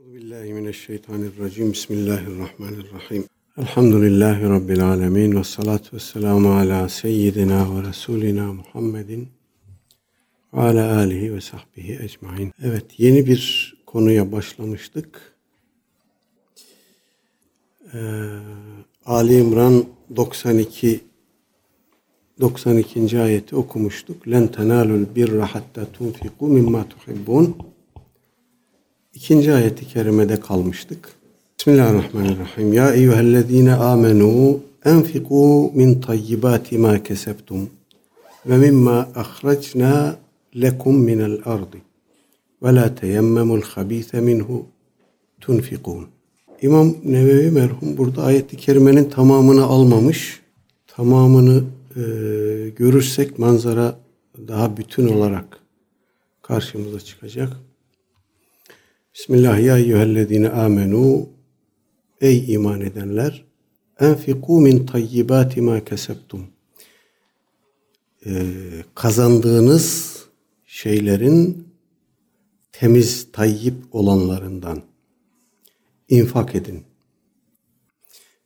Euzubillahimineşşeytanirracim. Bismillahirrahmanirrahim. Elhamdülillahi Rabbil alemin. Ve salatu ve selamu ala seyyidina ve Resulina Muhammedin ve ala alihi ve sahbihi ecmain. Evet yeni bir konuya başlamıştık. Ee, Ali İmran 92 92. ayeti okumuştuk. Len tenalul birra hatta tunfiku mimma tuhibbun. İkinci ayeti kerimede kalmıştık. Bismillahirrahmanirrahim. Ya eyyühellezine amenu enfiku min tayyibati ma kesebtum ve mimma ahracna lekum minel ardi ve la teyemmemul habise minhu tunfikun. İmam Nevevi merhum burada ayeti kerimenin tamamını almamış. Tamamını e, görürsek manzara daha bütün olarak karşımıza çıkacak. Bismillah ya eyyühellezine amenu Ey iman edenler enfiku min tayyibati ma kesebtum ee, kazandığınız şeylerin temiz tayyip olanlarından infak edin.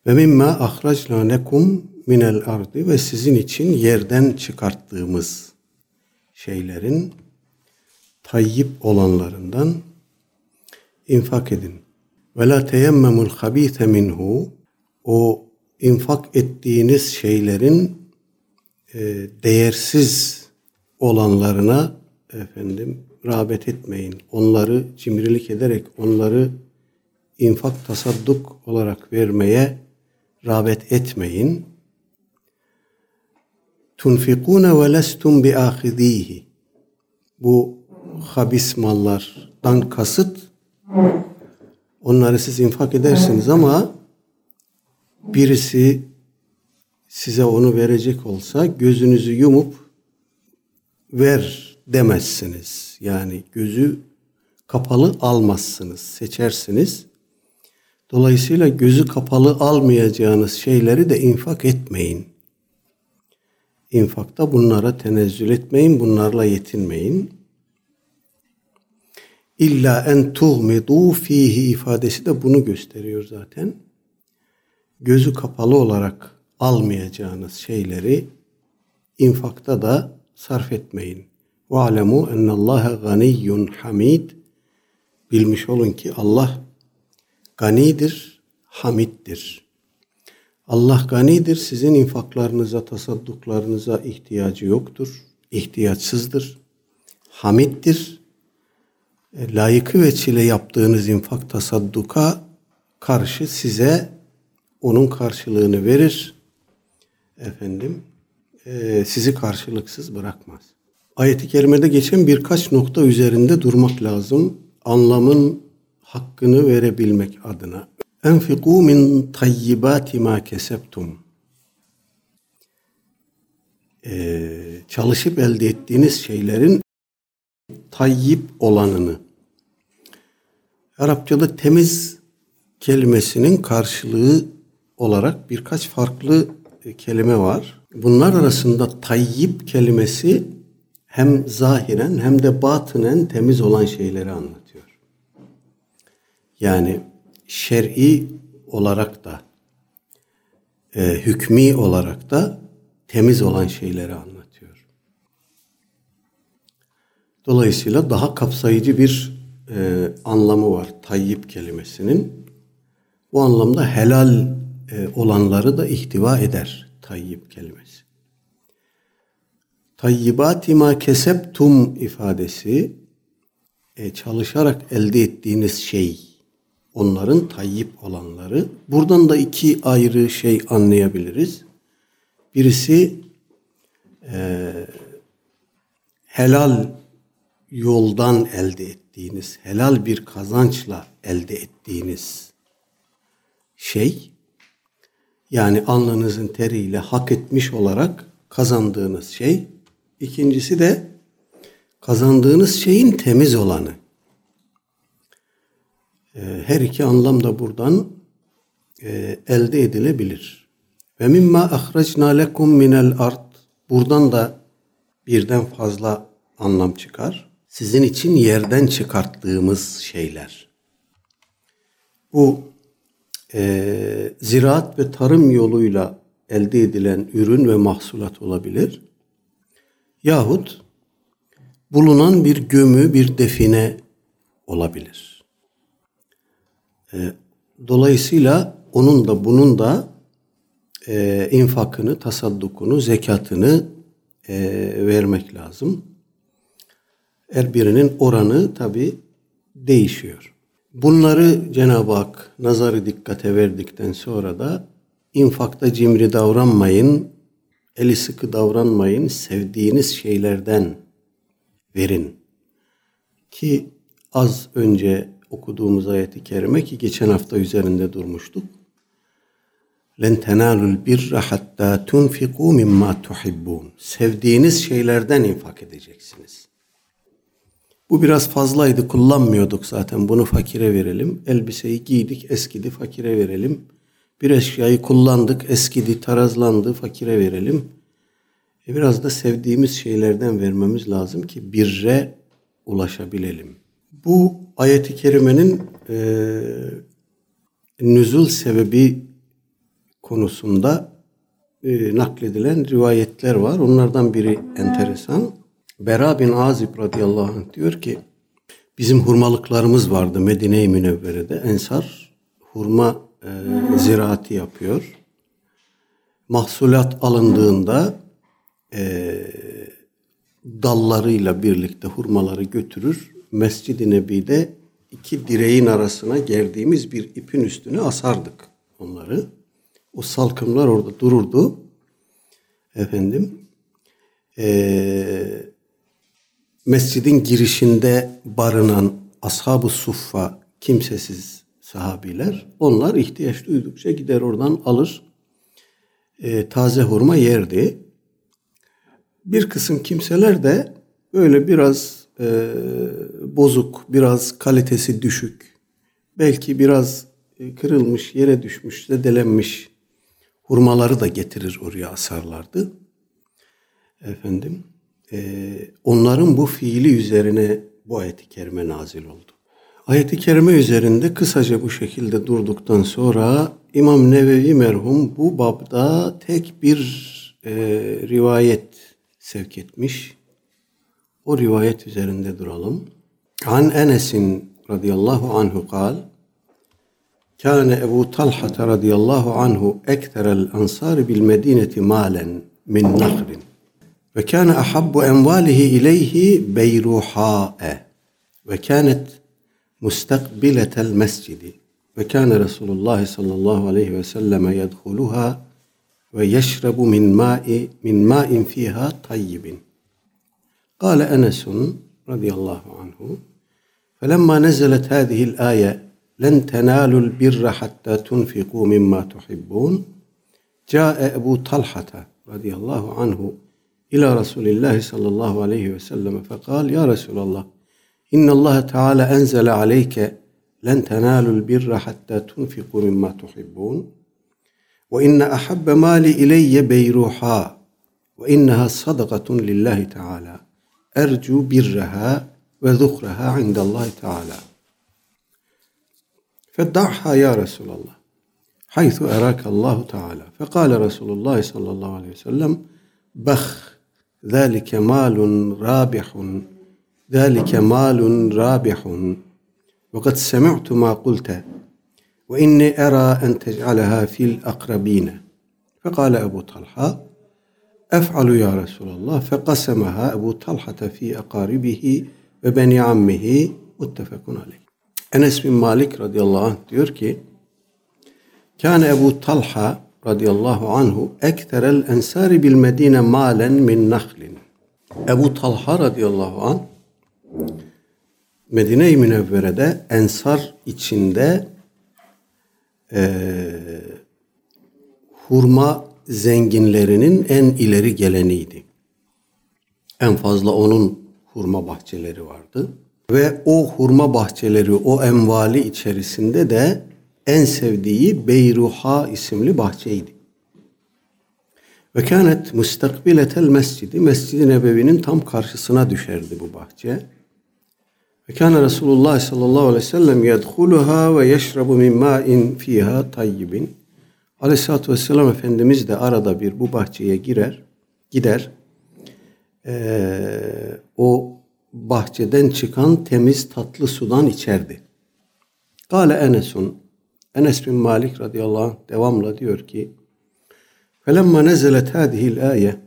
Ve mimma ahracna nekum minel ardi ve sizin için yerden çıkarttığımız şeylerin tayyip olanlarından infak edin. Ve la teyemmemul habite minhu o infak ettiğiniz şeylerin e, değersiz olanlarına efendim rağbet etmeyin. Onları cimrilik ederek onları infak tasadduk olarak vermeye rağbet etmeyin. Tunfikune ve lestum bi ahidihi. Bu habis mallardan kasıt Onları siz infak edersiniz ama birisi size onu verecek olsa gözünüzü yumup ver demezsiniz. Yani gözü kapalı almazsınız, seçersiniz. Dolayısıyla gözü kapalı almayacağınız şeyleri de infak etmeyin. İnfakta bunlara tenezzül etmeyin, bunlarla yetinmeyin. İlla en tuğmidu fihi ifadesi de bunu gösteriyor zaten. Gözü kapalı olarak almayacağınız şeyleri infakta da sarf etmeyin. Ve alemu ennallâhe ganiyyun hamid. Bilmiş olun ki Allah ganidir, hamiddir. Allah ganidir, sizin infaklarınıza, tasadduklarınıza ihtiyacı yoktur, ihtiyaçsızdır. Hamiddir, layıkı ve çile yaptığınız infak tasadduka karşı size onun karşılığını verir. Efendim e, sizi karşılıksız bırakmaz. Ayet-i kerimede geçen birkaç nokta üzerinde durmak lazım. Anlamın hakkını verebilmek adına. Enfiku min tayyibati ma kesebtum. Ee, çalışıp elde ettiğiniz şeylerin tayyip olanını Arapçada temiz kelimesinin karşılığı olarak birkaç farklı e, kelime var. Bunlar arasında tayyip kelimesi hem zahiren hem de batınen temiz olan şeyleri anlatıyor. Yani şer'i olarak da e, hükmi olarak da temiz olan şeyleri anlatıyor. Dolayısıyla daha kapsayıcı bir e, anlamı var tayyip kelimesinin. Bu anlamda helal e, olanları da ihtiva eder tayyip kelimesi. Tayyibati ma keseptum ifadesi e, çalışarak elde ettiğiniz şey onların tayyip olanları. Buradan da iki ayrı şey anlayabiliriz. Birisi e, helal yoldan elde ettiğiniz, helal bir kazançla elde ettiğiniz şey, yani alnınızın teriyle hak etmiş olarak kazandığınız şey. İkincisi de kazandığınız şeyin temiz olanı. Ee, her iki anlam da buradan e, elde edilebilir. Ve mimma ahracna lekum minel art. Buradan da birden fazla anlam çıkar sizin için yerden çıkarttığımız şeyler. Bu e, ziraat ve tarım yoluyla elde edilen ürün ve mahsulat olabilir. Yahut bulunan bir gömü, bir define olabilir. E, dolayısıyla onun da bunun da e, infakını, tasaddukunu, zekatını e, vermek lazım. Her birinin oranı tabi değişiyor. Bunları Cenab-ı Hak nazarı dikkate verdikten sonra da infakta cimri davranmayın, eli sıkı davranmayın, sevdiğiniz şeylerden verin. Ki az önce okuduğumuz ayeti kerime ki geçen hafta üzerinde durmuştuk. Len tenalul birra hatta tunfiku mimma tuhibbun. Sevdiğiniz şeylerden infak edeceksiniz. Bu biraz fazlaydı, kullanmıyorduk zaten. Bunu fakire verelim. Elbiseyi giydik, eskidi, fakire verelim. Bir eşyayı kullandık, eskidi, tarazlandı, fakire verelim. E biraz da sevdiğimiz şeylerden vermemiz lazım ki birre ulaşabilelim. Bu ayeti kerimenin e, nüzul sebebi konusunda e, nakledilen rivayetler var. Onlardan biri enteresan. Bera bin Azib radıyallahu anh diyor ki bizim hurmalıklarımız vardı Medine-i Münevvere'de. Ensar hurma e, ziraati yapıyor. Mahsulat alındığında e, dallarıyla birlikte hurmaları götürür. Mescid-i Nebi'de iki direğin arasına gerdiğimiz bir ipin üstüne asardık onları. O salkımlar orada dururdu. Efendim. Ee, mescidin girişinde barınan ashab-ı suffa kimsesiz sahabiler onlar ihtiyaç duydukça gider oradan alır e, taze hurma yerdi. Bir kısım kimseler de böyle biraz e, bozuk, biraz kalitesi düşük, belki biraz e, kırılmış, yere düşmüş, zedelenmiş hurmaları da getirir oraya asarlardı. Efendim, e, onların bu fiili üzerine bu ayeti kerime nazil oldu. Ayeti kerime üzerinde kısaca bu şekilde durduktan sonra İmam Nevevi merhum bu babda tek bir e, rivayet sevk etmiş. O rivayet üzerinde duralım. An Enes'in radıyallahu anhu kal Kâne Ebu Talha radıyallahu anhu ekterel ansar bil medineti malen min nahrin. وكان أحب أمواله إليه بيروحاء وكانت مستقبلة المسجد وكان رسول الله صلى الله عليه وسلم يدخلها ويشرب من ماء من ماء فيها طيب. قال أنس رضي الله عنه فلما نزلت هذه الآية لن تنالوا البر حتى تنفقوا مما تحبون. جاء أبو طلحة رضي الله عنه إلى رسول الله صلى الله عليه وسلم فقال يا رسول الله إن الله تعالى أنزل عليك لن تنالوا البر حتى تنفقوا مما تحبون وإن أحب مالي إلي بيروحا وإنها صدقة لله تعالى أرجو برها وذخرها عند الله تعالى. فدعها يا رسول الله حيث أراك الله تعالى. فقال رسول الله صلى الله عليه وسلم بخ ذلك مال رابح ذلك مال رابح وقد سمعت ما قلت وإني أرى أن تجعلها في الأقربين فقال أبو طلحة أفعل يا رسول الله فقسمها أبو طلحة في أقاربه ve beni ammihi muttefekun aleyh. Enes bin Malik radıyallahu anh diyor ki Kâne Ebu Talha radıyallahu anhu ekterel ensari bil medine malen min nahlin. Ebu Talha radıyallahu anh Medine-i Münevvere'de ensar içinde e, hurma zenginlerinin en ileri geleniydi. En fazla onun hurma bahçeleri vardı. Ve o hurma bahçeleri, o envali içerisinde de en sevdiği Beyruha isimli bahçeydi. Ve kânet mustakbiletel mescidi, Mescid-i Nebevi'nin tam karşısına düşerdi bu bahçe. Ve kana Resulullah sallallahu aleyhi ve sellem yedhuluha ve yeşrabu min ma'in fiha tayyibin. Aleyhisselatü vesselam Efendimiz de arada bir bu bahçeye girer, gider. Ee, o bahçeden çıkan temiz tatlı sudan içerdi. Kale Enes'un Enes bin Malik radıyallahu anh devamla diyor ki Felemma nezelet hadihil ayet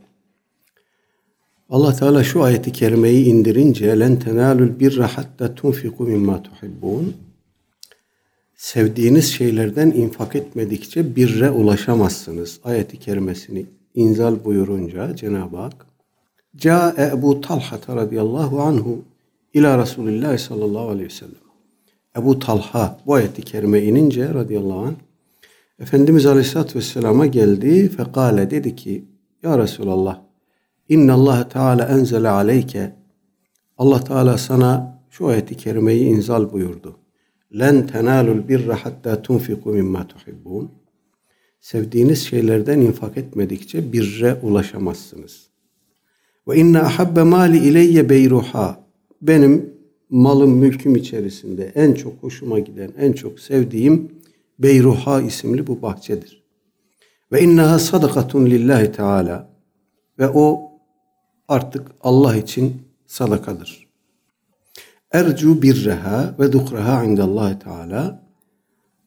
Allah Teala şu ayeti kerimeyi indirince len tenalul birra hatta tunfiku mimma tuhibbun sevdiğiniz şeylerden infak etmedikçe birre ulaşamazsınız. Ayeti kerimesini inzal buyurunca Cenab-ı Hak Ca Ebu Talha radıyallahu anhu ila Resulullah sallallahu aleyhi ve sellem. Ebu Talha bu ayeti kerime inince radıyallahu anh Efendimiz Aleyhisselatü Vesselam'a geldi. Fekale dedi ki Ya Resulallah İnna Allah Teala enzele aleyke Allah Teala sana şu ayeti kerimeyi inzal buyurdu. Len tenalul birra hatta tunfiku mimma tuhibbun. Sevdiğiniz şeylerden infak etmedikçe birre ulaşamazsınız. Ve inne ahabbe mali ileyye beyruha. Benim malım mülküm içerisinde en çok hoşuma giden, en çok sevdiğim Beyruha isimli bu bahçedir. Ve inneha sadakatun lillahi teala. Ve o artık Allah için sadakadır. Ercu birreha ve dukraha indallahi teala.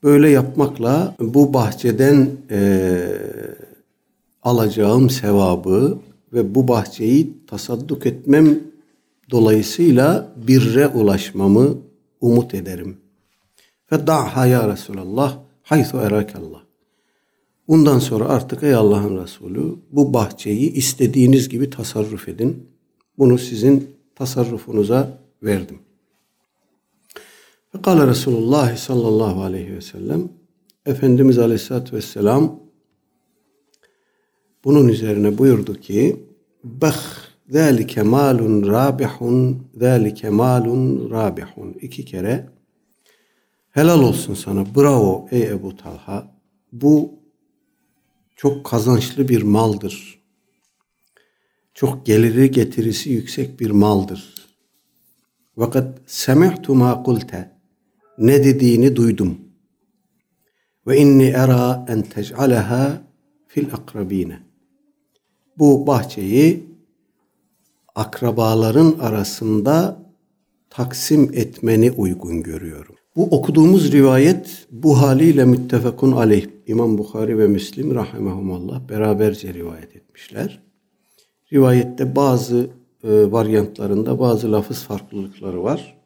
Böyle yapmakla bu bahçeden e, alacağım sevabı ve bu bahçeyi tasadduk etmem dolayısıyla birre ulaşmamı umut ederim. Fedda'ha ya Resulallah haythu erakallah. Bundan sonra artık ey Allah'ın Resulü bu bahçeyi istediğiniz gibi tasarruf edin. Bunu sizin tasarrufunuza verdim. Ve kâle Resulullah sallallahu aleyhi ve sellem Efendimiz aleyhissalatü vesselam bunun üzerine buyurdu ki Beh zâlike malun rabihun zâlike malun rabihun iki kere helal olsun sana bravo ey Ebu Talha bu çok kazançlı bir maldır. Çok geliri getirisi yüksek bir maldır. Fakat semi'tu ma kulte ne dediğini duydum. Ve inni era en tec'aleha fil akrabine. Bu bahçeyi akrabaların arasında taksim etmeni uygun görüyorum. Bu okuduğumuz rivayet bu haliyle müttefekun aleyh. İmam Bukhari ve Müslim rahimahumallah beraberce rivayet etmişler. Rivayette bazı e, varyantlarında bazı lafız farklılıkları var.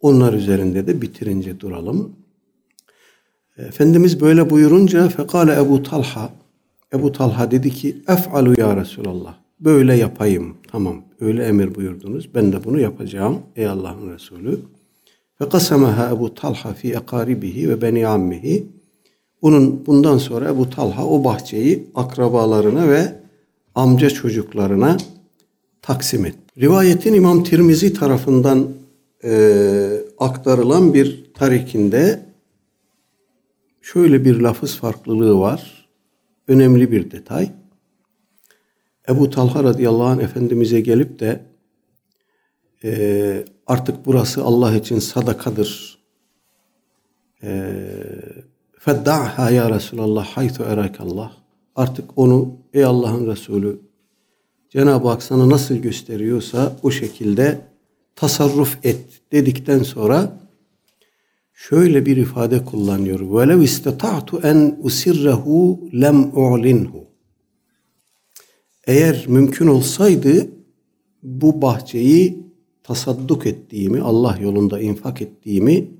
Onlar üzerinde de bitirince duralım. Efendimiz böyle buyurunca fekale Ebu Talha Ebu Talha dedi ki ef'alu ya Resulallah. Böyle yapayım. Tamam. Öyle emir buyurdunuz. Ben de bunu yapacağım. Ey Allah'ın Resulü. Ve kasamaha Ebu Talha fi ekaribihi ve beni ammihi. Bunun bundan sonra Ebu Talha o bahçeyi akrabalarına ve amca çocuklarına taksim et. Rivayetin İmam Tirmizi tarafından e, aktarılan bir tarikinde şöyle bir lafız farklılığı var. Önemli bir detay. Ebu Talha radıyallahu anh Efendimiz'e gelip de e, artık burası Allah için sadakadır. E, Fedda'ha ya Resulallah haytu erakallah. Artık onu ey Allah'ın Resulü Cenab-ı Hak sana nasıl gösteriyorsa o şekilde tasarruf et dedikten sonra şöyle bir ifade kullanıyor. Velev istata'tu en usirrehu lem u'linhu. Eğer mümkün olsaydı bu bahçeyi tasadduk ettiğimi, Allah yolunda infak ettiğimi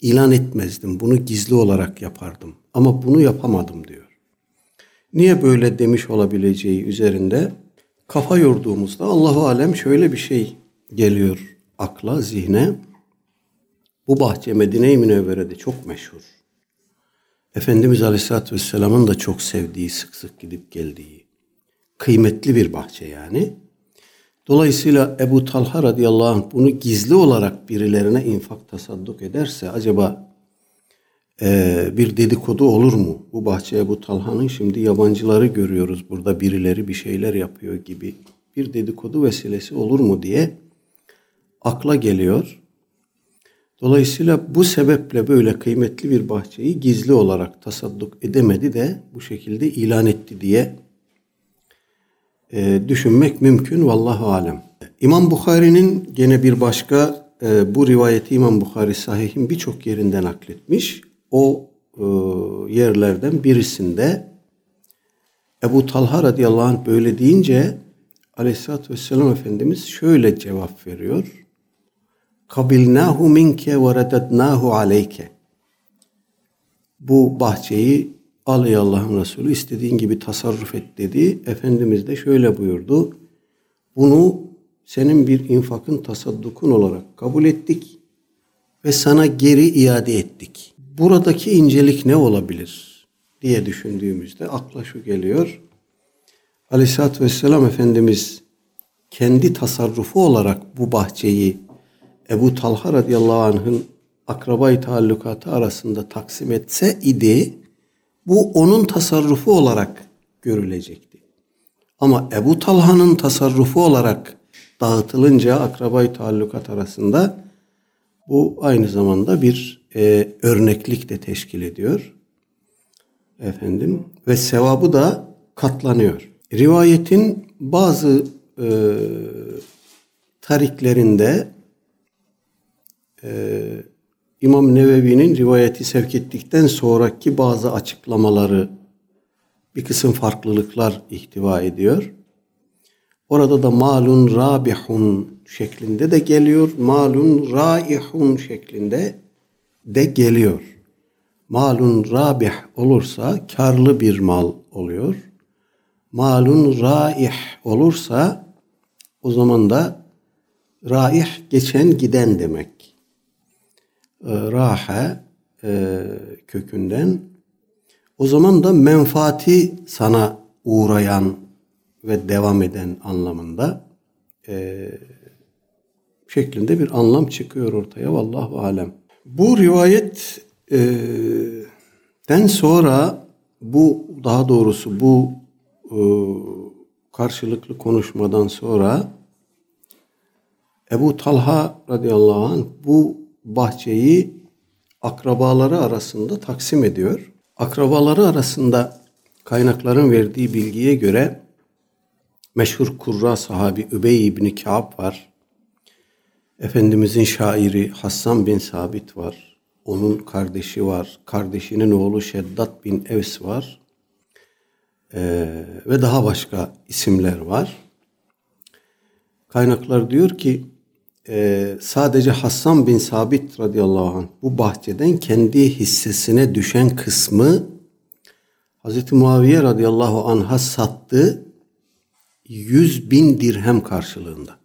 ilan etmezdim. Bunu gizli olarak yapardım. Ama bunu yapamadım diyor. Niye böyle demiş olabileceği üzerinde kafa yorduğumuzda Allahu alem şöyle bir şey geliyor akla, zihne. Bu bahçe Medine-i Münevvere'de çok meşhur. Efendimiz Aleyhisselatü Vesselam'ın da çok sevdiği, sık sık gidip geldiği kıymetli bir bahçe yani. Dolayısıyla Ebu Talha radıyallahu anh bunu gizli olarak birilerine infak tasadduk ederse acaba e, bir dedikodu olur mu? Bu bahçe Ebu Talha'nın şimdi yabancıları görüyoruz burada birileri bir şeyler yapıyor gibi bir dedikodu vesilesi olur mu diye akla geliyor. Dolayısıyla bu sebeple böyle kıymetli bir bahçeyi gizli olarak tasadduk edemedi de bu şekilde ilan etti diye e, düşünmek mümkün. Vallahu alem. İmam Bukhari'nin gene bir başka e, bu rivayeti İmam Bukhari sahihin birçok yerinden nakletmiş. O e, yerlerden birisinde Ebu Talha radıyallahu anh böyle deyince aleyhissalatü vesselam Efendimiz şöyle cevap veriyor. Kabilnahu minke ve redednahu aleyke. Bu bahçeyi al ey Allah'ın Resulü istediğin gibi tasarruf et dedi. Efendimiz de şöyle buyurdu. Bunu senin bir infakın tasaddukun olarak kabul ettik ve sana geri iade ettik. Buradaki incelik ne olabilir diye düşündüğümüzde akla şu geliyor. Aleyhisselatü Vesselam Efendimiz kendi tasarrufu olarak bu bahçeyi Ebu Talha radıyallahu anh'ın akrabayı taallukatı arasında taksim etse idi bu onun tasarrufu olarak görülecekti. Ama Ebu Talha'nın tasarrufu olarak dağıtılınca akrabayı taallukat arasında bu aynı zamanda bir e, örneklik de teşkil ediyor. Efendim ve sevabı da katlanıyor. Rivayetin bazı e, tariklerinde e, İmam Nevevi'nin rivayeti sevk ettikten sonraki bazı açıklamaları bir kısım farklılıklar ihtiva ediyor. Orada da malun rabihun şeklinde de geliyor. Malun raihun şeklinde de geliyor. Malun rabih olursa karlı bir mal oluyor. Malun raih olursa o zaman da raih geçen giden demek. E, rahe e, kökünden o zaman da menfaati sana uğrayan ve devam eden anlamında e, şeklinde bir anlam çıkıyor ortaya. Vallahu alem. Bu rivayetten sonra bu daha doğrusu bu e, karşılıklı konuşmadan sonra Ebu Talha radıyallahu anh bu bahçeyi akrabaları arasında taksim ediyor. Akrabaları arasında kaynakların verdiği bilgiye göre meşhur kurra sahabi Übey İbni Ka'b var. Efendimizin şairi Hassan bin Sabit var. Onun kardeşi var. Kardeşinin oğlu Şeddat bin Evs var. Ee, ve daha başka isimler var. Kaynaklar diyor ki e, sadece Hassan bin Sabit radıyallahu anh bu bahçeden kendi hissesine düşen kısmı Hazreti Muaviye radıyallahu anh'a sattı 100 bin dirhem karşılığında.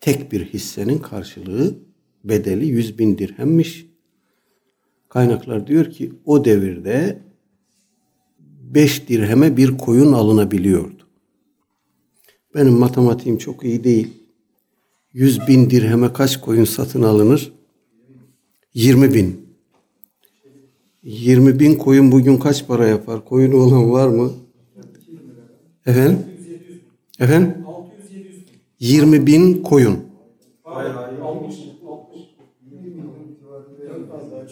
Tek bir hissenin karşılığı bedeli 100 bin dirhemmiş. Kaynaklar diyor ki o devirde 5 dirheme bir koyun alınabiliyordu. Benim matematiğim çok iyi değil. 100 bin dirheme kaç koyun satın alınır? 20 bin. 20 bin koyun bugün kaç para yapar? Koyun olan var mı? Efendim? Efendim? 20 bin koyun.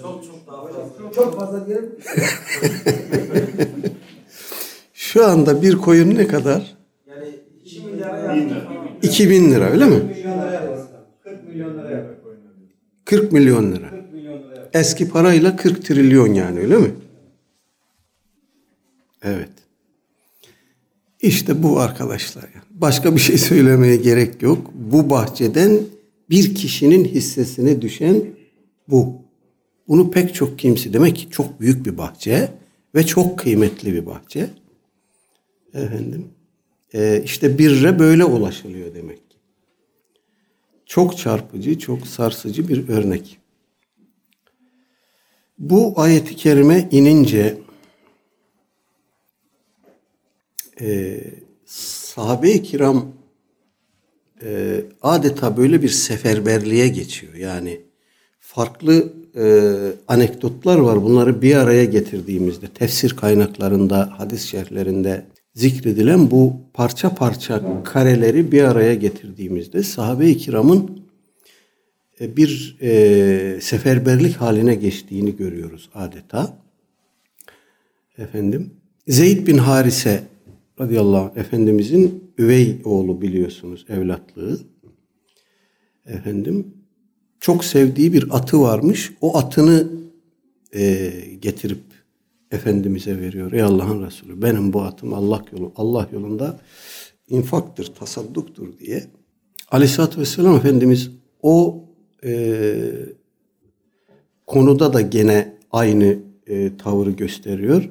Çok çok daha fazla. Çok fazla diyelim. Şu anda bir koyun ne kadar? Yani 2 milyara yakın. 2000 lira öyle mi? milyon lira yapar. 40 milyon lira yapar. 40 milyon lira. 40 milyon lira yapar. Eski parayla 40 trilyon yani öyle mi? Evet. İşte bu arkadaşlar. Başka bir şey söylemeye gerek yok. Bu bahçeden bir kişinin hissesine düşen bu. Bunu pek çok kimse demek ki çok büyük bir bahçe ve çok kıymetli bir bahçe. Efendim. Ee, işte birre böyle ulaşılıyor demek ki. Çok çarpıcı, çok sarsıcı bir örnek. Bu ayeti kerime inince e, sahabe-i kiram e, adeta böyle bir seferberliğe geçiyor. Yani farklı e, anekdotlar var. Bunları bir araya getirdiğimizde tefsir kaynaklarında, hadis şerhlerinde zikredilen bu parça parça kareleri bir araya getirdiğimizde sahabe-i kiramın e, bir e, seferberlik haline geçtiğini görüyoruz adeta. Efendim Zeyd bin Harise radıyallahu anh Efendimizin üvey oğlu biliyorsunuz evlatlığı. Efendim çok sevdiği bir atı varmış. O atını e, getirip Efendimiz'e veriyor. Ey Allah'ın Resulü benim bu atım Allah yolu Allah yolunda infaktır, tasadduktur diye. Aleyhisselatü Vesselam Efendimiz o e, konuda da gene aynı e, tavrı gösteriyor.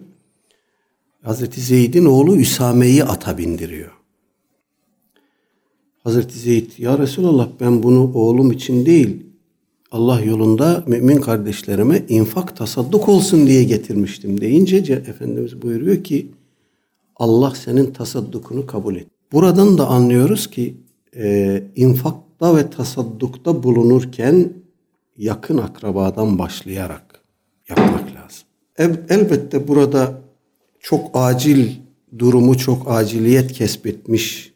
Hazreti Zeyd'in oğlu Üsame'yi ata bindiriyor. Hazreti Zeyd ya Resulallah ben bunu oğlum için değil Allah yolunda mümin kardeşlerime infak tasadduk olsun diye getirmiştim deyince Efendimiz buyuruyor ki Allah senin tasaddukunu kabul et. Buradan da anlıyoruz ki e, infakta ve tasaddukta bulunurken yakın akrabadan başlayarak yapmak lazım. elbette burada çok acil durumu çok aciliyet kesbetmiş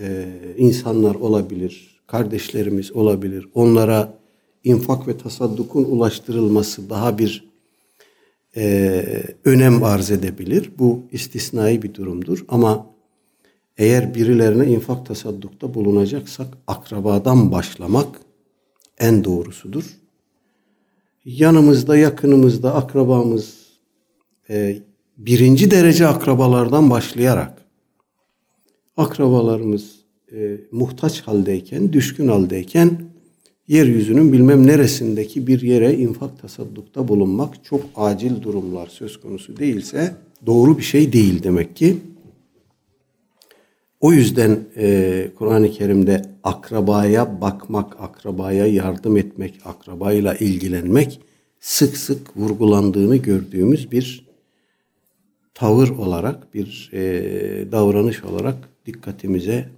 e, insanlar olabilir, kardeşlerimiz olabilir. Onlara infak ve tasaddukun ulaştırılması daha bir e, önem arz edebilir. Bu istisnai bir durumdur ama eğer birilerine infak tasaddukta bulunacaksak akrabadan başlamak en doğrusudur. Yanımızda, yakınımızda akrabamız e, birinci derece akrabalardan başlayarak akrabalarımız e, muhtaç haldeyken, düşkün haldeyken yeryüzünün bilmem neresindeki bir yere infak tasaddukta bulunmak çok acil durumlar söz konusu değilse doğru bir şey değil demek ki. O yüzden e, Kur'an-ı Kerim'de akrabaya bakmak, akrabaya yardım etmek, akrabayla ilgilenmek sık sık vurgulandığını gördüğümüz bir tavır olarak, bir e, davranış olarak dikkatimize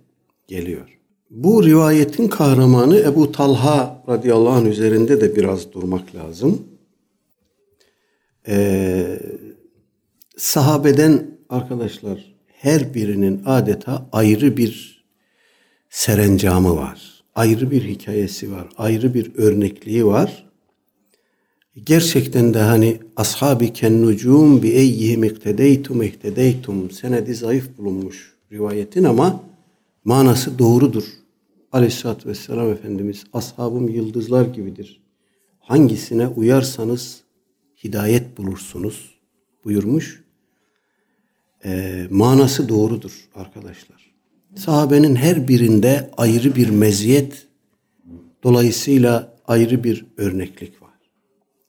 geliyor. Bu rivayetin kahramanı Ebu Talha radıyallahu anh üzerinde de biraz durmak lazım. Ee, sahabeden arkadaşlar her birinin adeta ayrı bir serencamı var. Ayrı bir hikayesi var. Ayrı bir örnekliği var. Gerçekten de hani ashabi ken nucum bi eyyihim iktedeytum ihtedeytum senedi zayıf bulunmuş rivayetin ama manası doğrudur. Aleyhisselatü Vesselam Efendimiz ashabım yıldızlar gibidir. Hangisine uyarsanız hidayet bulursunuz buyurmuş. E, manası doğrudur arkadaşlar. Sahabenin her birinde ayrı bir meziyet, dolayısıyla ayrı bir örneklik var.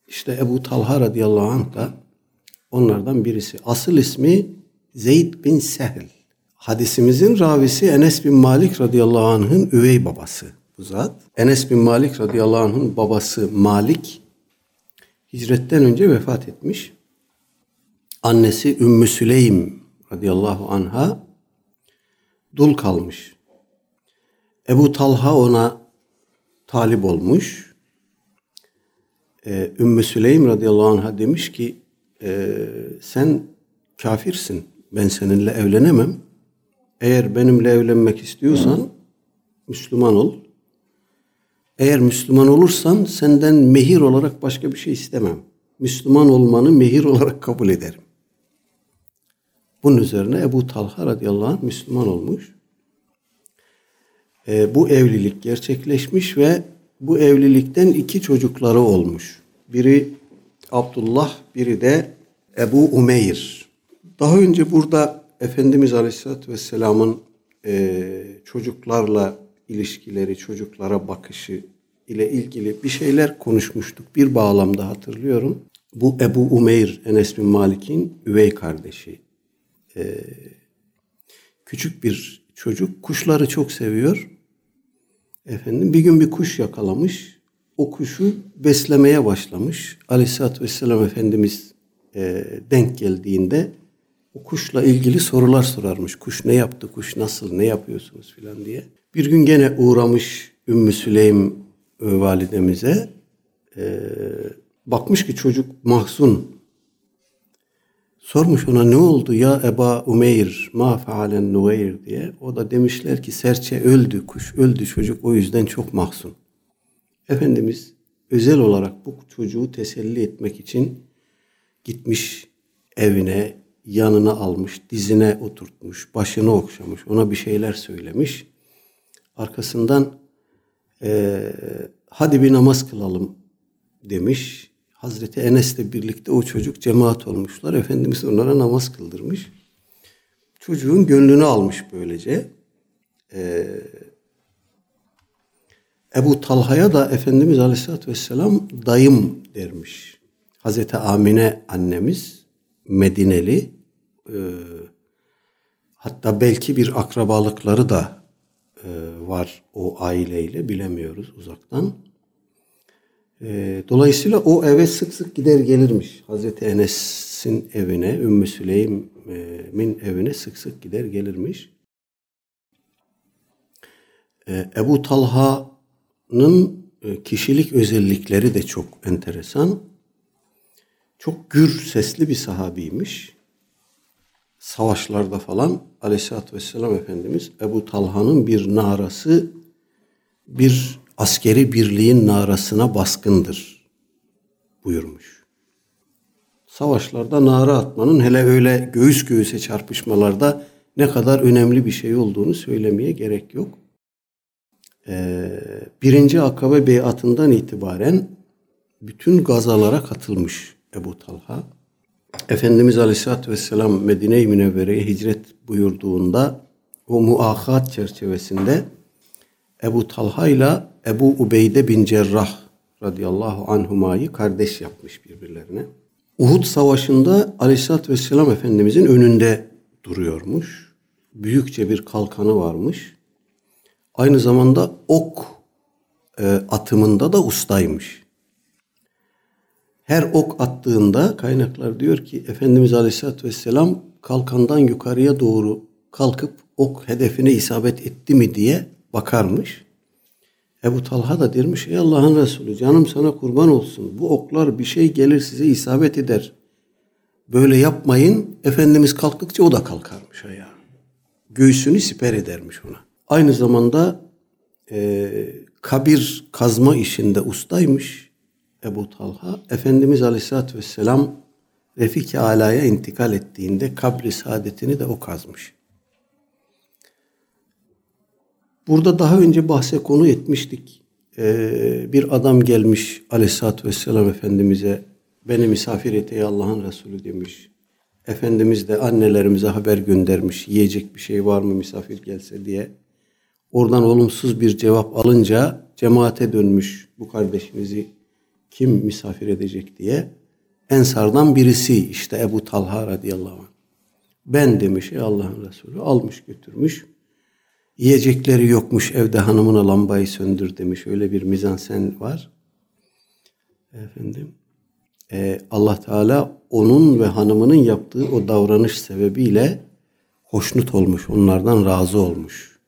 İşte Ebu Talha radıyallahu anh da onlardan birisi. Asıl ismi Zeyd bin Sehl. Hadisimizin ravisi Enes bin Malik radıyallahu anh'ın üvey babası bu zat. Enes bin Malik radıyallahu anh'ın babası Malik hicretten önce vefat etmiş. Annesi Ümmü Süleym radıyallahu anha dul kalmış. Ebu Talha ona talip olmuş. Ee, Ümmü Süleym radıyallahu anha demiş ki e, sen kafirsin ben seninle evlenemem. Eğer benimle evlenmek istiyorsan Müslüman ol. Eğer Müslüman olursan senden mehir olarak başka bir şey istemem. Müslüman olmanı mehir olarak kabul ederim. Bunun üzerine Ebu Talha radıyallahu anh Müslüman olmuş. E, bu evlilik gerçekleşmiş ve bu evlilikten iki çocukları olmuş. Biri Abdullah, biri de Ebu Umeyr. Daha önce burada Efendimiz Aleyhisselatü Vesselam'ın e, çocuklarla ilişkileri, çocuklara bakışı ile ilgili bir şeyler konuşmuştuk. Bir bağlamda hatırlıyorum. Bu Ebu Umeyr, Enes bin Malik'in üvey kardeşi. E, küçük bir çocuk. Kuşları çok seviyor. Efendim bir gün bir kuş yakalamış. O kuşu beslemeye başlamış. Aleyhisselatü Vesselam Efendimiz e, denk geldiğinde o kuşla ilgili sorular sorarmış. Kuş ne yaptı, kuş nasıl, ne yapıyorsunuz filan diye. Bir gün gene uğramış Ümmü Süleym e, validemize. Ee, bakmış ki çocuk mahzun. Sormuş ona ne oldu ya Eba Umeyr ma fealen nugayr diye. O da demişler ki serçe öldü, kuş öldü çocuk o yüzden çok mahzun. Efendimiz özel olarak bu çocuğu teselli etmek için gitmiş evine, yanına almış, dizine oturtmuş, başını okşamış, ona bir şeyler söylemiş. Arkasından eee, hadi bir namaz kılalım demiş. Hazreti Enes'le birlikte o çocuk cemaat olmuşlar. Efendimiz onlara namaz kıldırmış. Çocuğun gönlünü almış böylece. Ee, Ebu Talha'ya da Efendimiz Aleyhisselatü Vesselam dayım dermiş. Hazreti Amine annemiz Medineli. Ee, hatta belki bir akrabalıkları da e, var o aileyle bilemiyoruz uzaktan. Ee, dolayısıyla o eve sık sık gider gelirmiş. Hazreti Enes'in evine, Ümmü Süleym'in evine sık sık gider gelirmiş. Ebu Talha'nın e, kişilik özellikleri de çok enteresan. Çok gür sesli bir sahabiymiş. Savaşlarda falan Aleyhisselatü Vesselam Efendimiz Ebu Talha'nın bir narası bir askeri birliğin narasına baskındır buyurmuş. Savaşlarda nara atmanın hele öyle göğüs göğüse çarpışmalarda ne kadar önemli bir şey olduğunu söylemeye gerek yok. Ee, birinci Akabe beyatından itibaren bütün gazalara katılmış Ebu Talha. Efendimiz Aleyhisselatü Vesselam Medine-i Münevvere'ye hicret buyurduğunda o muahat çerçevesinde Ebu Talha ile Ebu Ubeyde bin Cerrah radıyallahu anhumayı kardeş yapmış birbirlerine. Uhud Savaşı'nda Aleyhisselatü Vesselam Efendimizin önünde duruyormuş. Büyükçe bir kalkanı varmış. Aynı zamanda ok e, atımında da ustaymış. Her ok attığında kaynaklar diyor ki Efendimiz Aleyhisselatü Vesselam kalkandan yukarıya doğru kalkıp ok hedefine isabet etti mi diye bakarmış. Ebu Talha da dermiş ey Allah'ın Resulü canım sana kurban olsun. Bu oklar bir şey gelir size isabet eder. Böyle yapmayın. Efendimiz kalktıkça o da kalkarmış ayağa. Göğsünü siper edermiş ona. Aynı zamanda e, kabir kazma işinde ustaymış Ebu Talha. Efendimiz Aleyhisselatü Vesselam Refik-i Ala'ya intikal ettiğinde kabri saadetini de o kazmış. Burada daha önce bahse konu etmiştik. Ee, bir adam gelmiş Aleyhisselatü Vesselam Efendimiz'e beni misafir et ey Allah'ın Resulü demiş. Efendimiz de annelerimize haber göndermiş. Yiyecek bir şey var mı misafir gelse diye. Oradan olumsuz bir cevap alınca cemaate dönmüş bu kardeşimizi kim misafir edecek diye. Ensardan birisi işte Ebu Talha radıyallahu anh. Ben demiş ey Allah'ın Resulü almış götürmüş. Yiyecekleri yokmuş evde hanımına lambayı söndür demiş. Öyle bir mizansen var. Efendim e, Allah Teala onun ve hanımının yaptığı o davranış sebebiyle hoşnut olmuş. Onlardan razı olmuş.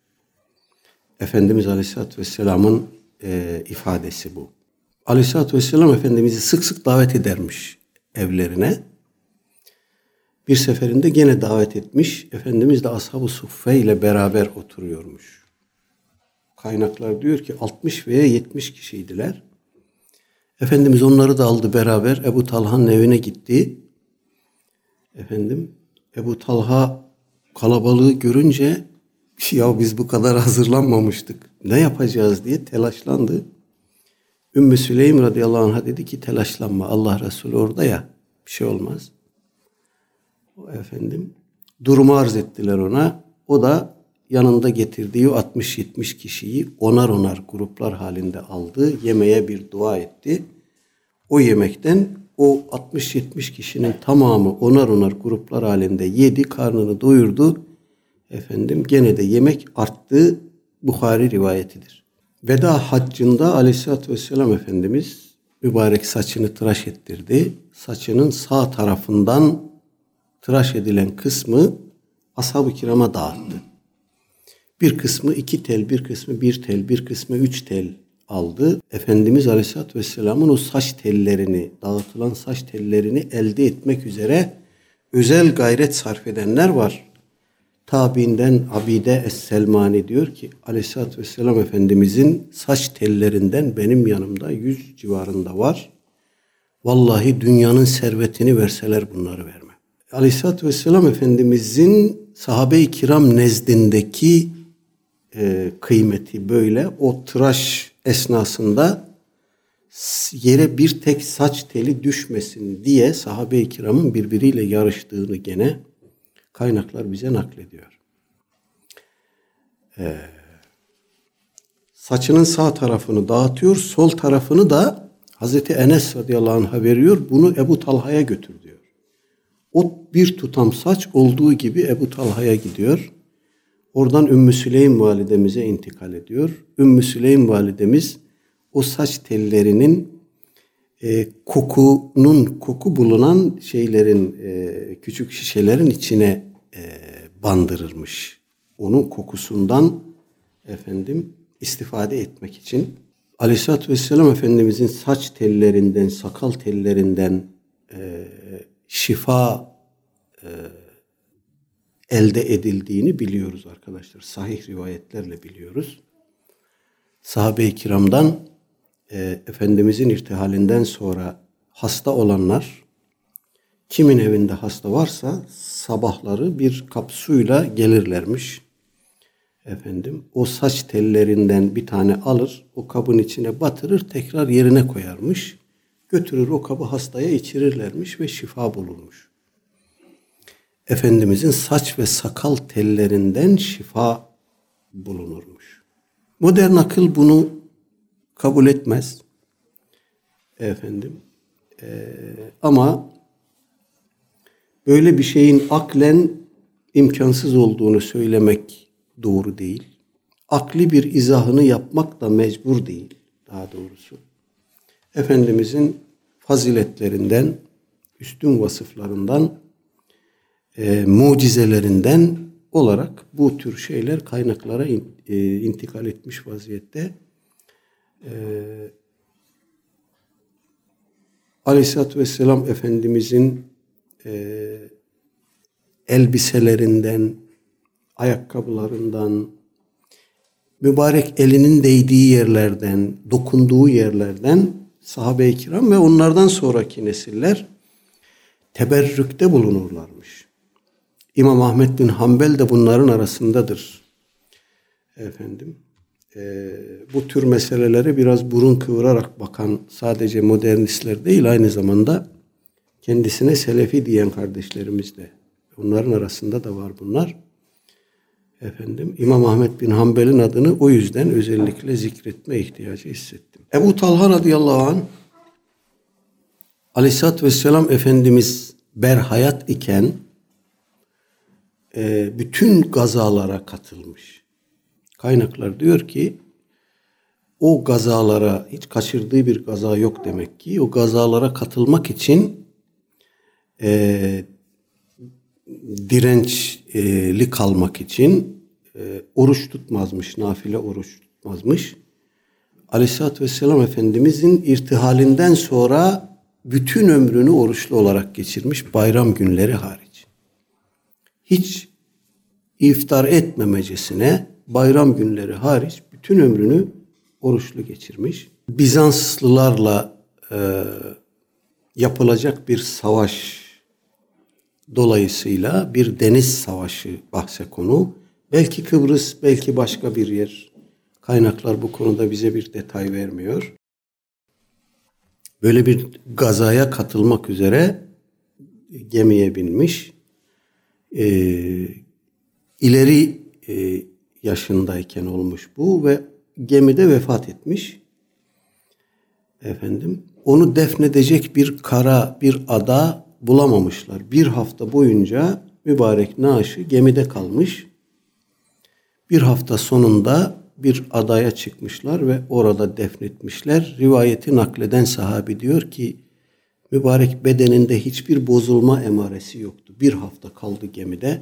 Efendimiz Aleyhisselatü Vesselam'ın e, ifadesi bu. Aleyhisselatü Vesselam Efendimiz'i sık sık davet edermiş evlerine. Bir seferinde gene davet etmiş. Efendimiz de Ashab-ı Suffe ile beraber oturuyormuş. Kaynaklar diyor ki 60 veya 70 kişiydiler. Efendimiz onları da aldı beraber Ebu Talha'nın evine gitti. Efendim Ebu Talha kalabalığı görünce ya biz bu kadar hazırlanmamıştık. Ne yapacağız diye telaşlandı. Ümmü Süleym radıyallahu anh'a dedi ki telaşlanma Allah Resulü orada ya bir şey olmaz. O efendim durumu arz ettiler ona. O da yanında getirdiği 60-70 kişiyi onar onar gruplar halinde aldı. Yemeğe bir dua etti. O yemekten o 60-70 kişinin tamamı onar onar gruplar halinde yedi, karnını doyurdu. Efendim gene de yemek arttı. Bukhari rivayetidir. Veda haccında aleyhissalatü vesselam Efendimiz mübarek saçını tıraş ettirdi. Saçının sağ tarafından tıraş edilen kısmı ashab-ı kirama dağıttı. Bir kısmı iki tel, bir kısmı bir tel, bir kısmı üç tel aldı. Efendimiz Aleyhisselatü Vesselam'ın o saç tellerini, dağıtılan saç tellerini elde etmek üzere özel gayret sarf edenler var. Tabiinden Abide Es-Selmani diyor ki Aleyhisselatü Vesselam Efendimizin saç tellerinden benim yanımda yüz civarında var. Vallahi dünyanın servetini verseler bunları vermem. Aleyhisselatü Vesselam Efendimizin sahabe-i kiram nezdindeki e, kıymeti böyle. O tıraş esnasında yere bir tek saç teli düşmesin diye sahabe-i kiramın birbiriyle yarıştığını gene kaynaklar bize naklediyor. Ee, saçının sağ tarafını dağıtıyor, sol tarafını da Hazreti Enes radıyallahu anh'a veriyor. Bunu Ebu Talha'ya götür diyor. O bir tutam saç olduğu gibi Ebu Talha'ya gidiyor. Oradan Ümmü Süleym validemize intikal ediyor. Ümmü Süleym validemiz o saç tellerinin e, kokunun koku bulunan şeylerin e, küçük şişelerin içine e, bandırırmış. Onun kokusundan efendim istifade etmek için Aleyhisselatü Vesselam Efendimizin saç tellerinden, sakal tellerinden e, şifa e, elde edildiğini biliyoruz arkadaşlar. Sahih rivayetlerle biliyoruz. Sahabe-i kiramdan e, Efendimizin irtihalinden sonra hasta olanlar kimin evinde hasta varsa sabahları bir kap suyla gelirlermiş. Efendim o saç tellerinden bir tane alır, o kabın içine batırır, tekrar yerine koyarmış. Götürür o kabı hastaya içirirlermiş ve şifa bulurmuş. Efendimizin saç ve sakal tellerinden şifa bulunurmuş. Modern akıl bunu kabul etmez. Efendim. Ee, ama böyle bir şeyin aklen imkansız olduğunu söylemek doğru değil. Akli bir izahını yapmak da mecbur değil daha doğrusu. Efendimizin faziletlerinden, üstün vasıflarından, e, mucizelerinden olarak bu tür şeyler kaynaklara in, e, intikal etmiş vaziyette. E, Aleyhisselatü Vesselam Efendimizin e, elbiselerinden, ayakkabılarından, mübarek elinin değdiği yerlerden, dokunduğu yerlerden sahabe-i kiram ve onlardan sonraki nesiller teberrükte bulunurlarmış. İmam Ahmet bin Hanbel de bunların arasındadır. Efendim, e, bu tür meselelere biraz burun kıvırarak bakan sadece modernistler değil aynı zamanda kendisine selefi diyen kardeşlerimiz de. Onların arasında da var bunlar. Efendim İmam Ahmet bin Hanbel'in adını o yüzden özellikle zikretme ihtiyacı hissettim. Ebu Talha radıyallahu anh Aleyhisselatü Vesselam Efendimiz berhayat iken e, bütün gazalara katılmış. Kaynaklar diyor ki o gazalara hiç kaçırdığı bir gaza yok demek ki. O gazalara katılmak için e, dirençli kalmak için e, oruç tutmazmış, nafile oruç tutmazmış. Aleyhisselatü Vesselam Efendimizin irtihalinden sonra bütün ömrünü oruçlu olarak geçirmiş bayram günleri hariç. Hiç iftar etmemecesine bayram günleri hariç bütün ömrünü oruçlu geçirmiş. Bizanslılarla e, yapılacak bir savaş dolayısıyla bir deniz savaşı bahse konu. Belki Kıbrıs, belki başka bir yer. Kaynaklar bu konuda bize bir detay vermiyor. Böyle bir gazaya katılmak üzere gemiye binmiş. Ee, ileri e, yaşındayken olmuş bu ve gemide vefat etmiş. Efendim, onu defnedecek bir kara, bir ada bulamamışlar. Bir hafta boyunca mübarek naaşı gemide kalmış. Bir hafta sonunda bir adaya çıkmışlar ve orada defnetmişler. Rivayeti nakleden sahabi diyor ki mübarek bedeninde hiçbir bozulma emaresi yoktu. Bir hafta kaldı gemide.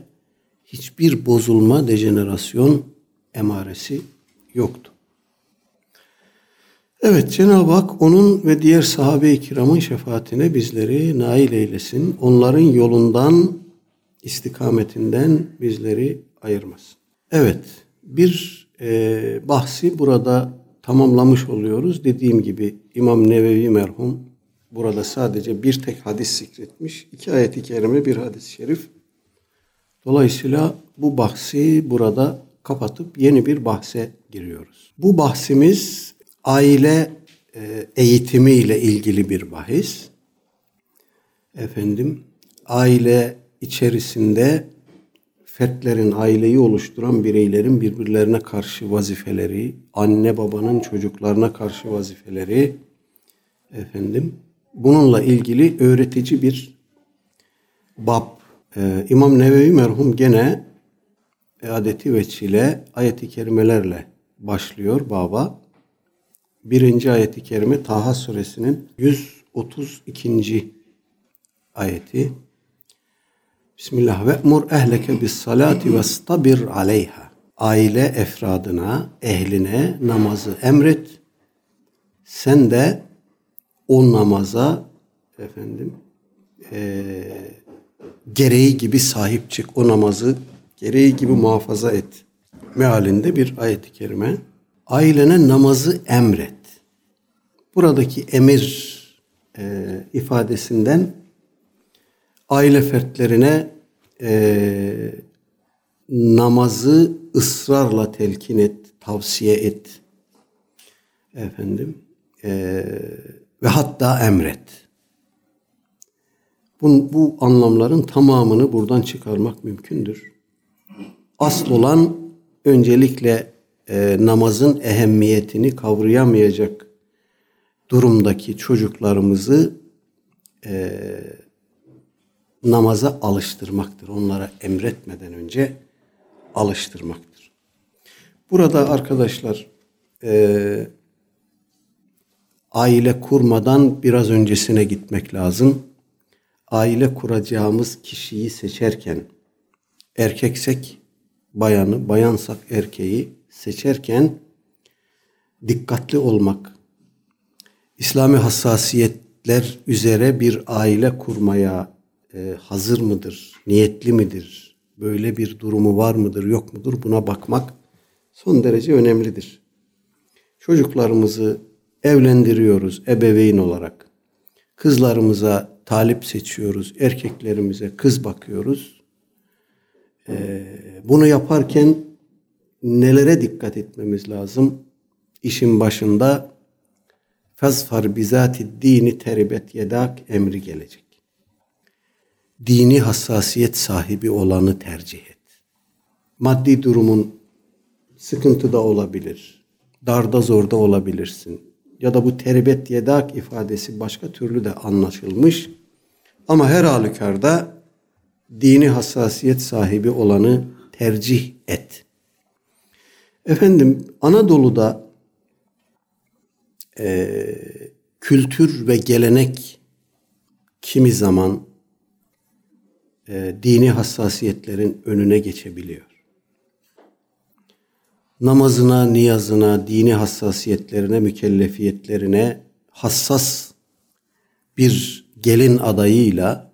Hiçbir bozulma, dejenerasyon emaresi yoktu. Evet Cenab-ı Hak onun ve diğer sahabe-i kiramın şefaatine bizleri nail eylesin. Onların yolundan istikametinden bizleri ayırmasın. Evet, bir e, bahsi burada tamamlamış oluyoruz. Dediğim gibi İmam Nevevi merhum burada sadece bir tek hadis zikretmiş. İki ayet-i kerime bir hadis-i şerif. Dolayısıyla bu bahsi burada kapatıp yeni bir bahse giriyoruz. Bu bahsimiz aile e, eğitimi ile ilgili bir bahis. Efendim, aile içerisinde fertlerin, aileyi oluşturan bireylerin birbirlerine karşı vazifeleri, anne babanın çocuklarına karşı vazifeleri, efendim, bununla ilgili öğretici bir bab. Ee, İmam Nevevi merhum gene adeti veçile ayeti kerimelerle başlıyor baba. Birinci ayeti kerime Taha suresinin 132. ayeti. Bismillah ve mur ehleke bis salati ve stabir aleyha. Aile efradına, ehline namazı emret. Sen de o namaza efendim e, gereği gibi sahip çık. O namazı gereği gibi muhafaza et. Mealinde bir ayet-i kerime. Ailene namazı emret. Buradaki emir e, ifadesinden aile fertlerine e, namazı ısrarla telkin et, tavsiye et. Efendim e, ve hatta emret. Bu, bu anlamların tamamını buradan çıkarmak mümkündür. Asıl olan öncelikle e, namazın ehemmiyetini kavrayamayacak durumdaki çocuklarımızı e, namaza alıştırmaktır. Onlara emretmeden önce alıştırmaktır. Burada arkadaşlar e, aile kurmadan biraz öncesine gitmek lazım. Aile kuracağımız kişiyi seçerken erkeksek bayanı, bayansak erkeği seçerken dikkatli olmak, İslami hassasiyetler üzere bir aile kurmaya e, hazır mıdır, niyetli midir, böyle bir durumu var mıdır, yok mudur buna bakmak son derece önemlidir. Çocuklarımızı evlendiriyoruz ebeveyn olarak. Kızlarımıza talip seçiyoruz, erkeklerimize kız bakıyoruz. Ee, bunu yaparken nelere dikkat etmemiz lazım? İşin başında fazfar bizati dini teribet yedak emri gelecek. Dini hassasiyet sahibi olanı tercih et. Maddi durumun sıkıntıda olabilir. Darda zorda olabilirsin. Ya da bu teribet yedak ifadesi başka türlü de anlaşılmış. Ama her halükarda dini hassasiyet sahibi olanı tercih et. Efendim Anadolu'da e, kültür ve gelenek kimi zaman e, dini hassasiyetlerin önüne geçebiliyor. Namazına, niyazına, dini hassasiyetlerine, mükellefiyetlerine hassas bir gelin adayıyla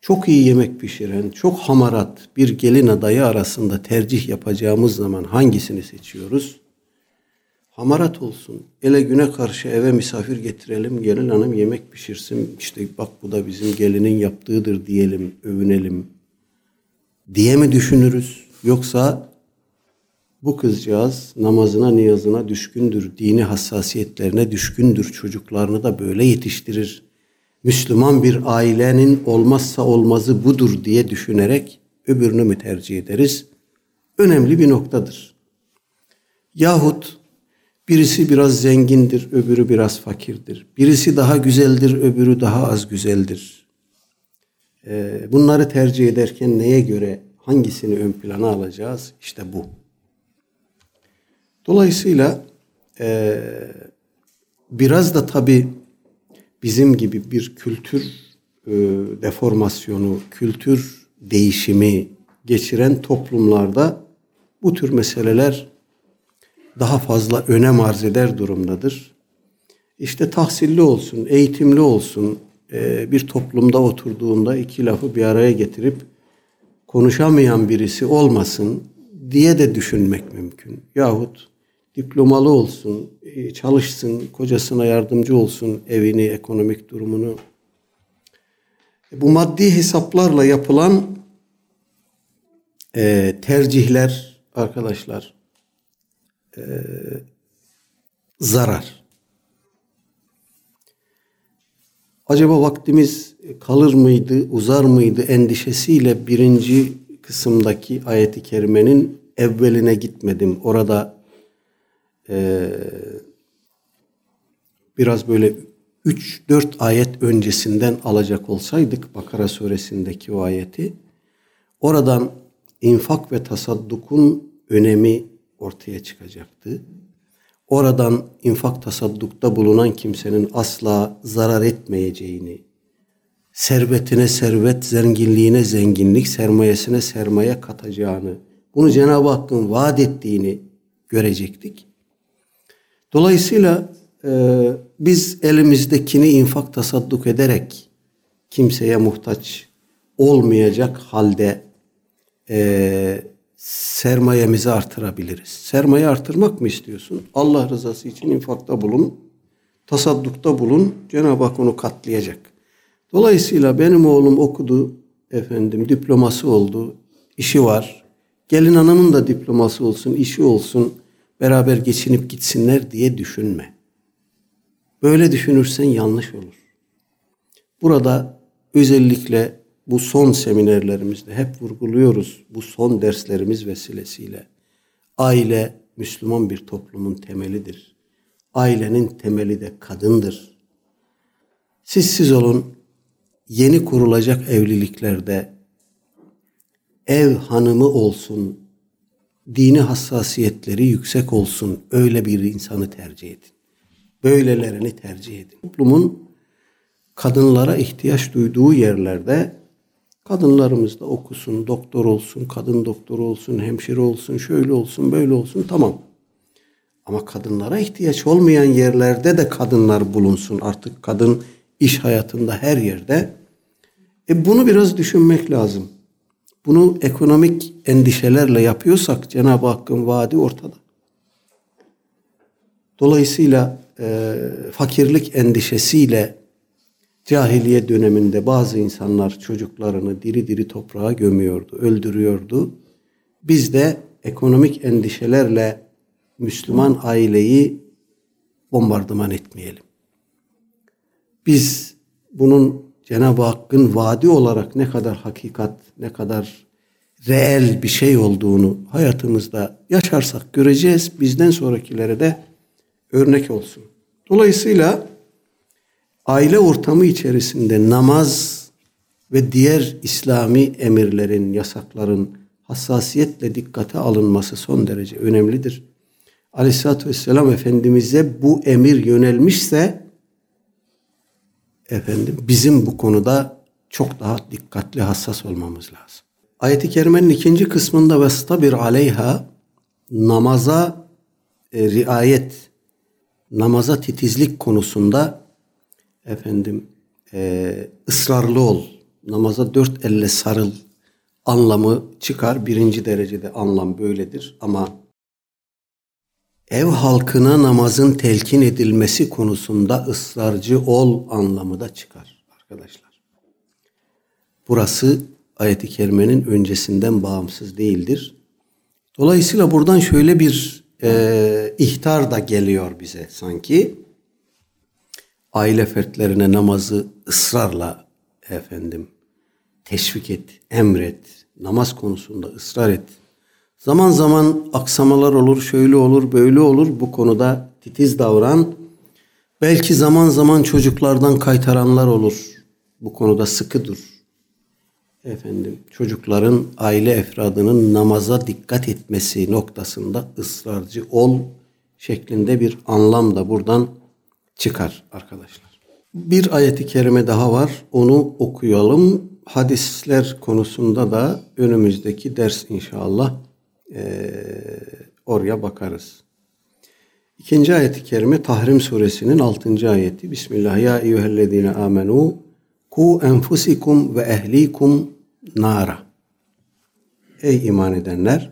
çok iyi yemek pişiren, çok hamarat bir gelin adayı arasında tercih yapacağımız zaman hangisini seçiyoruz? Hamarat olsun. Ele güne karşı eve misafir getirelim, gelin hanım yemek pişirsin. İşte bak bu da bizim gelinin yaptığıdır diyelim, övünelim diye mi düşünürüz? Yoksa bu kızcağız namazına, niyazına düşkündür, dini hassasiyetlerine düşkündür, çocuklarını da böyle yetiştirir. Müslüman bir ailenin olmazsa olmazı budur diye düşünerek öbürünü mü tercih ederiz? Önemli bir noktadır. Yahut birisi biraz zengindir, öbürü biraz fakirdir. Birisi daha güzeldir, öbürü daha az güzeldir. Ee, bunları tercih ederken neye göre hangisini ön plana alacağız? İşte bu. Dolayısıyla e, biraz da tabii bizim gibi bir kültür e, deformasyonu, kültür değişimi geçiren toplumlarda bu tür meseleler daha fazla önem arz eder durumdadır. İşte tahsilli olsun, eğitimli olsun, e, bir toplumda oturduğunda iki lafı bir araya getirip konuşamayan birisi olmasın diye de düşünmek mümkün. Yahut diplomalı olsun, e, çalışsın, kocasına yardımcı olsun, evini, ekonomik durumunu. Bu maddi hesaplarla yapılan e, tercihler arkadaşlar e, zarar. Acaba vaktimiz kalır mıydı, uzar mıydı endişesiyle birinci kısımdaki ayeti kerimenin evveline gitmedim. Orada e, biraz böyle 3-4 ayet öncesinden alacak olsaydık Bakara suresindeki o ayeti oradan infak ve tasaddukun önemi ortaya çıkacaktı. Oradan infak tasaddukta bulunan kimsenin asla zarar etmeyeceğini, servetine servet, zenginliğine zenginlik, sermayesine sermaye katacağını, bunu Cenab-ı Hakk'ın vaat ettiğini görecektik. Dolayısıyla e, biz elimizdekini infak tasadduk ederek kimseye muhtaç olmayacak halde e, sermayemizi artırabiliriz. Sermaye artırmak mı istiyorsun? Allah rızası için infakta bulun, tasaddukta bulun. Cenab-ı Hak onu katlayacak. Dolayısıyla benim oğlum okudu, efendim diploması oldu, işi var. Gelin hanımın da diploması olsun, işi olsun, beraber geçinip gitsinler diye düşünme. Böyle düşünürsen yanlış olur. Burada özellikle bu son seminerlerimizde hep vurguluyoruz bu son derslerimiz vesilesiyle. Aile Müslüman bir toplumun temelidir. Ailenin temeli de kadındır. Siz siz olun yeni kurulacak evliliklerde ev hanımı olsun, dini hassasiyetleri yüksek olsun öyle bir insanı tercih edin. Böylelerini tercih edin. Toplumun kadınlara ihtiyaç duyduğu yerlerde Kadınlarımız da okusun, doktor olsun, kadın doktor olsun, hemşire olsun, şöyle olsun, böyle olsun tamam. Ama kadınlara ihtiyaç olmayan yerlerde de kadınlar bulunsun. Artık kadın iş hayatında her yerde. E bunu biraz düşünmek lazım. Bunu ekonomik endişelerle yapıyorsak Cenab-ı Hakk'ın vaadi ortada. Dolayısıyla e, fakirlik endişesiyle Cahiliye döneminde bazı insanlar çocuklarını diri diri toprağa gömüyordu, öldürüyordu. Biz de ekonomik endişelerle Müslüman aileyi bombardıman etmeyelim. Biz bunun Cenab-ı Hakk'ın vaadi olarak ne kadar hakikat, ne kadar reel bir şey olduğunu hayatımızda yaşarsak göreceğiz. Bizden sonrakilere de örnek olsun. Dolayısıyla aile ortamı içerisinde namaz ve diğer İslami emirlerin, yasakların hassasiyetle dikkate alınması son derece önemlidir. Aleyhisselatü Vesselam Efendimiz'e bu emir yönelmişse efendim bizim bu konuda çok daha dikkatli, hassas olmamız lazım. Ayet-i Kerime'nin ikinci kısmında vestabir aleyha namaza e, riayet, namaza titizlik konusunda efendim e, ısrarlı ol, namaza dört elle sarıl anlamı çıkar. Birinci derecede anlam böyledir ama ev halkına namazın telkin edilmesi konusunda ısrarcı ol anlamı da çıkar arkadaşlar. Burası ayeti kerimenin öncesinden bağımsız değildir. Dolayısıyla buradan şöyle bir e, ihtar da geliyor bize sanki aile fertlerine namazı ısrarla efendim teşvik et, emret, namaz konusunda ısrar et. Zaman zaman aksamalar olur, şöyle olur, böyle olur. Bu konuda titiz davran. Belki zaman zaman çocuklardan kaytaranlar olur. Bu konuda sıkı dur. Efendim, çocukların, aile efradının namaza dikkat etmesi noktasında ısrarcı ol şeklinde bir anlam da buradan çıkar arkadaşlar. Bir ayeti kerime daha var. Onu okuyalım. Hadisler konusunda da önümüzdeki ders inşallah e, oraya bakarız. İkinci ayeti kerime Tahrim suresinin altıncı ayeti. Bismillah ya eyyühellezine amenu ku enfusikum ve ehlikum nara. Ey iman edenler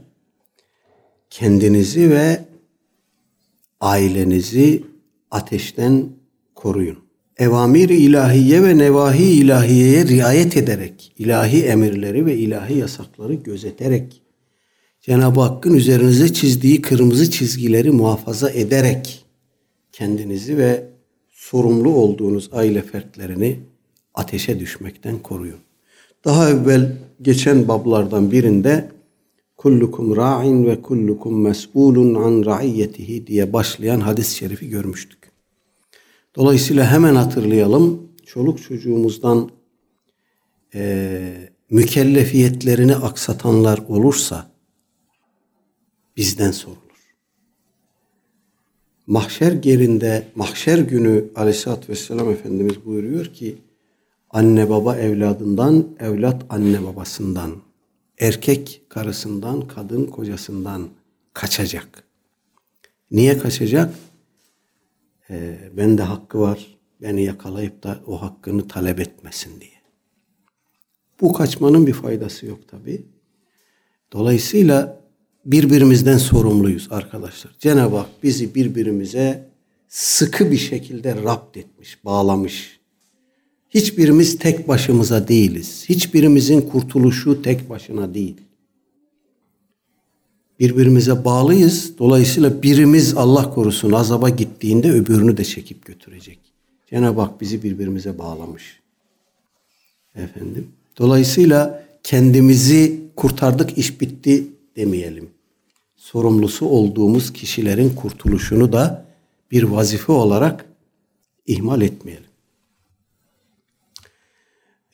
kendinizi ve ailenizi ateşten koruyun. Evamir-i ilahiye ve nevahi ilahiyeye riayet ederek, ilahi emirleri ve ilahi yasakları gözeterek, Cenab-ı Hakk'ın üzerinize çizdiği kırmızı çizgileri muhafaza ederek kendinizi ve sorumlu olduğunuz aile fertlerini ateşe düşmekten koruyun. Daha evvel geçen bablardan birinde kullukum ra'in ve kullukum mes'ulun an ra'iyyetihi diye başlayan hadis-i şerifi görmüştük. Dolayısıyla hemen hatırlayalım. Çoluk çocuğumuzdan e, mükellefiyetlerini aksatanlar olursa bizden sorulur. Mahşer gerinde, mahşer günü aleyhissalatü vesselam Efendimiz buyuruyor ki anne baba evladından, evlat anne babasından, erkek karısından, kadın kocasından kaçacak. Niye kaçacak? Ee, bende hakkı var, beni yakalayıp da o hakkını talep etmesin diye. Bu kaçmanın bir faydası yok tabi. Dolayısıyla birbirimizden sorumluyuz arkadaşlar. Cenab-ı Hak bizi birbirimize sıkı bir şekilde rapt etmiş, bağlamış. Hiçbirimiz tek başımıza değiliz. Hiçbirimizin kurtuluşu tek başına değil. Birbirimize bağlıyız. Dolayısıyla birimiz Allah korusun azaba gittiğinde öbürünü de çekip götürecek. Cenab-ı Hak bizi birbirimize bağlamış. Efendim. Dolayısıyla kendimizi kurtardık iş bitti demeyelim. Sorumlusu olduğumuz kişilerin kurtuluşunu da bir vazife olarak ihmal etmeyelim.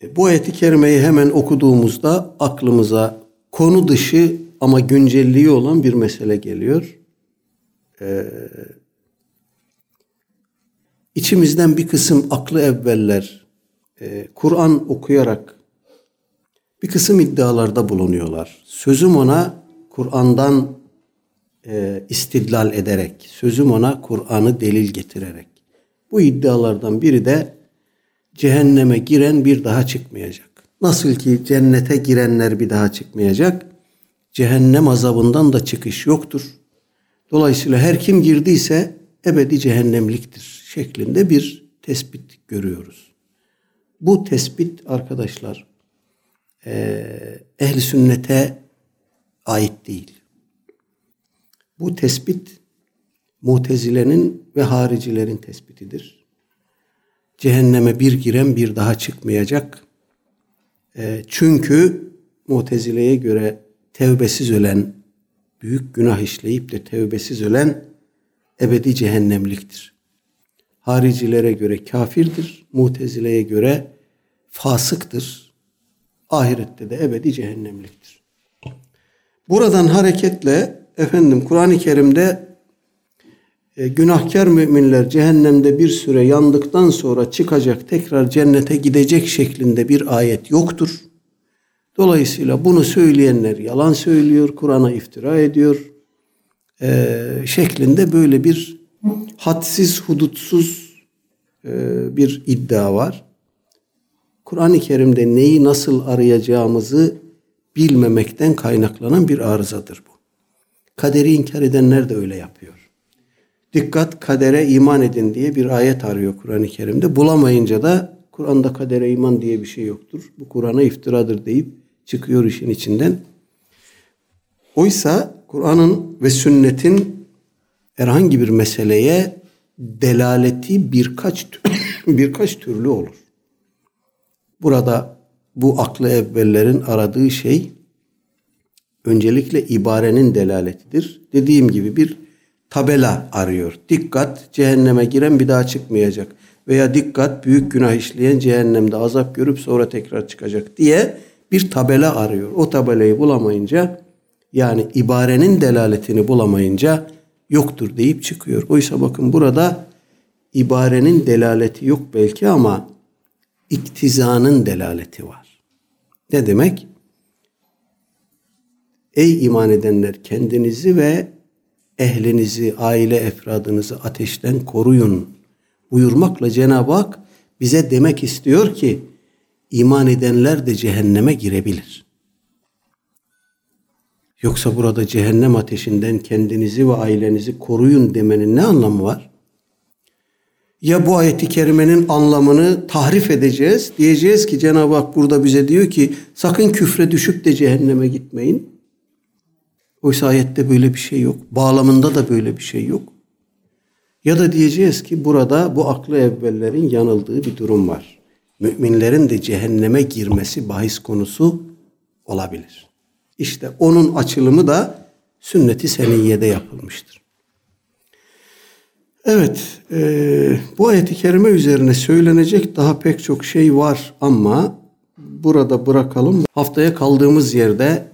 E, bu ayeti kerimeyi hemen okuduğumuzda aklımıza konu dışı ama güncelliği olan bir mesele geliyor. Ee, içimizden bir kısım aklı evveller e, Kur'an okuyarak bir kısım iddialarda bulunuyorlar. Sözüm ona Kur'an'dan e, istidlal ederek, sözüm ona Kur'an'ı delil getirerek. Bu iddialardan biri de cehenneme giren bir daha çıkmayacak. Nasıl ki cennete girenler bir daha çıkmayacak, cehennem azabından da çıkış yoktur. Dolayısıyla her kim girdiyse ebedi cehennemliktir şeklinde bir tespit görüyoruz. Bu tespit arkadaşlar ehli sünnete ait değil. Bu tespit mutezilenin ve haricilerin tespitidir. Cehenneme bir giren bir daha çıkmayacak. E, çünkü mutezileye göre tevbesiz ölen, büyük günah işleyip de tevbesiz ölen ebedi cehennemliktir. Haricilere göre kafirdir, mutezileye göre fasıktır. Ahirette de ebedi cehennemliktir. Buradan hareketle efendim Kur'an-ı Kerim'de e, günahkar müminler cehennemde bir süre yandıktan sonra çıkacak tekrar cennete gidecek şeklinde bir ayet yoktur. Dolayısıyla bunu söyleyenler yalan söylüyor, Kur'an'a iftira ediyor e, şeklinde böyle bir hadsiz, hudutsuz e, bir iddia var. Kur'an-ı Kerim'de neyi nasıl arayacağımızı bilmemekten kaynaklanan bir arızadır bu. Kaderi inkar edenler de öyle yapıyor. Dikkat kadere iman edin diye bir ayet arıyor Kur'an-ı Kerim'de. Bulamayınca da Kur'an'da kadere iman diye bir şey yoktur. Bu Kur'an'a iftiradır deyip çıkıyor işin içinden. Oysa Kur'an'ın ve sünnetin herhangi bir meseleye delaleti birkaç birkaç türlü olur. Burada bu aklı evvellerin aradığı şey öncelikle ibarenin delaletidir. Dediğim gibi bir tabela arıyor. Dikkat cehenneme giren bir daha çıkmayacak. Veya dikkat büyük günah işleyen cehennemde azap görüp sonra tekrar çıkacak diye bir tabela arıyor. O tabelayı bulamayınca yani ibarenin delaletini bulamayınca yoktur deyip çıkıyor. Oysa bakın burada ibarenin delaleti yok belki ama iktizanın delaleti var. Ne demek? Ey iman edenler kendinizi ve ehlinizi, aile efradınızı ateşten koruyun buyurmakla Cenab-ı Hak bize demek istiyor ki iman edenler de cehenneme girebilir. Yoksa burada cehennem ateşinden kendinizi ve ailenizi koruyun demenin ne anlamı var? Ya bu ayeti kerimenin anlamını tahrif edeceğiz. Diyeceğiz ki Cenab-ı Hak burada bize diyor ki sakın küfre düşüp de cehenneme gitmeyin. Oysa ayette böyle bir şey yok. Bağlamında da böyle bir şey yok. Ya da diyeceğiz ki burada bu aklı evvellerin yanıldığı bir durum var. Müminlerin de cehenneme girmesi bahis konusu olabilir. İşte onun açılımı da sünnet-i seniyyede yapılmıştır. Evet, e, bu ayet-i kerime üzerine söylenecek daha pek çok şey var ama burada bırakalım. Haftaya kaldığımız yerde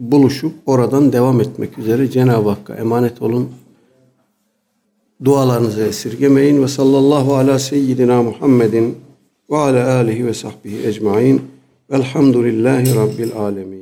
buluşup oradan devam etmek üzere Cenab-ı Hakk'a emanet olun. Dualarınızı esirgemeyin ve sallallahu ala seyyidina Muhammedin ve ala alihi ve sahbihi ecmain velhamdülillahi rabbil alemin.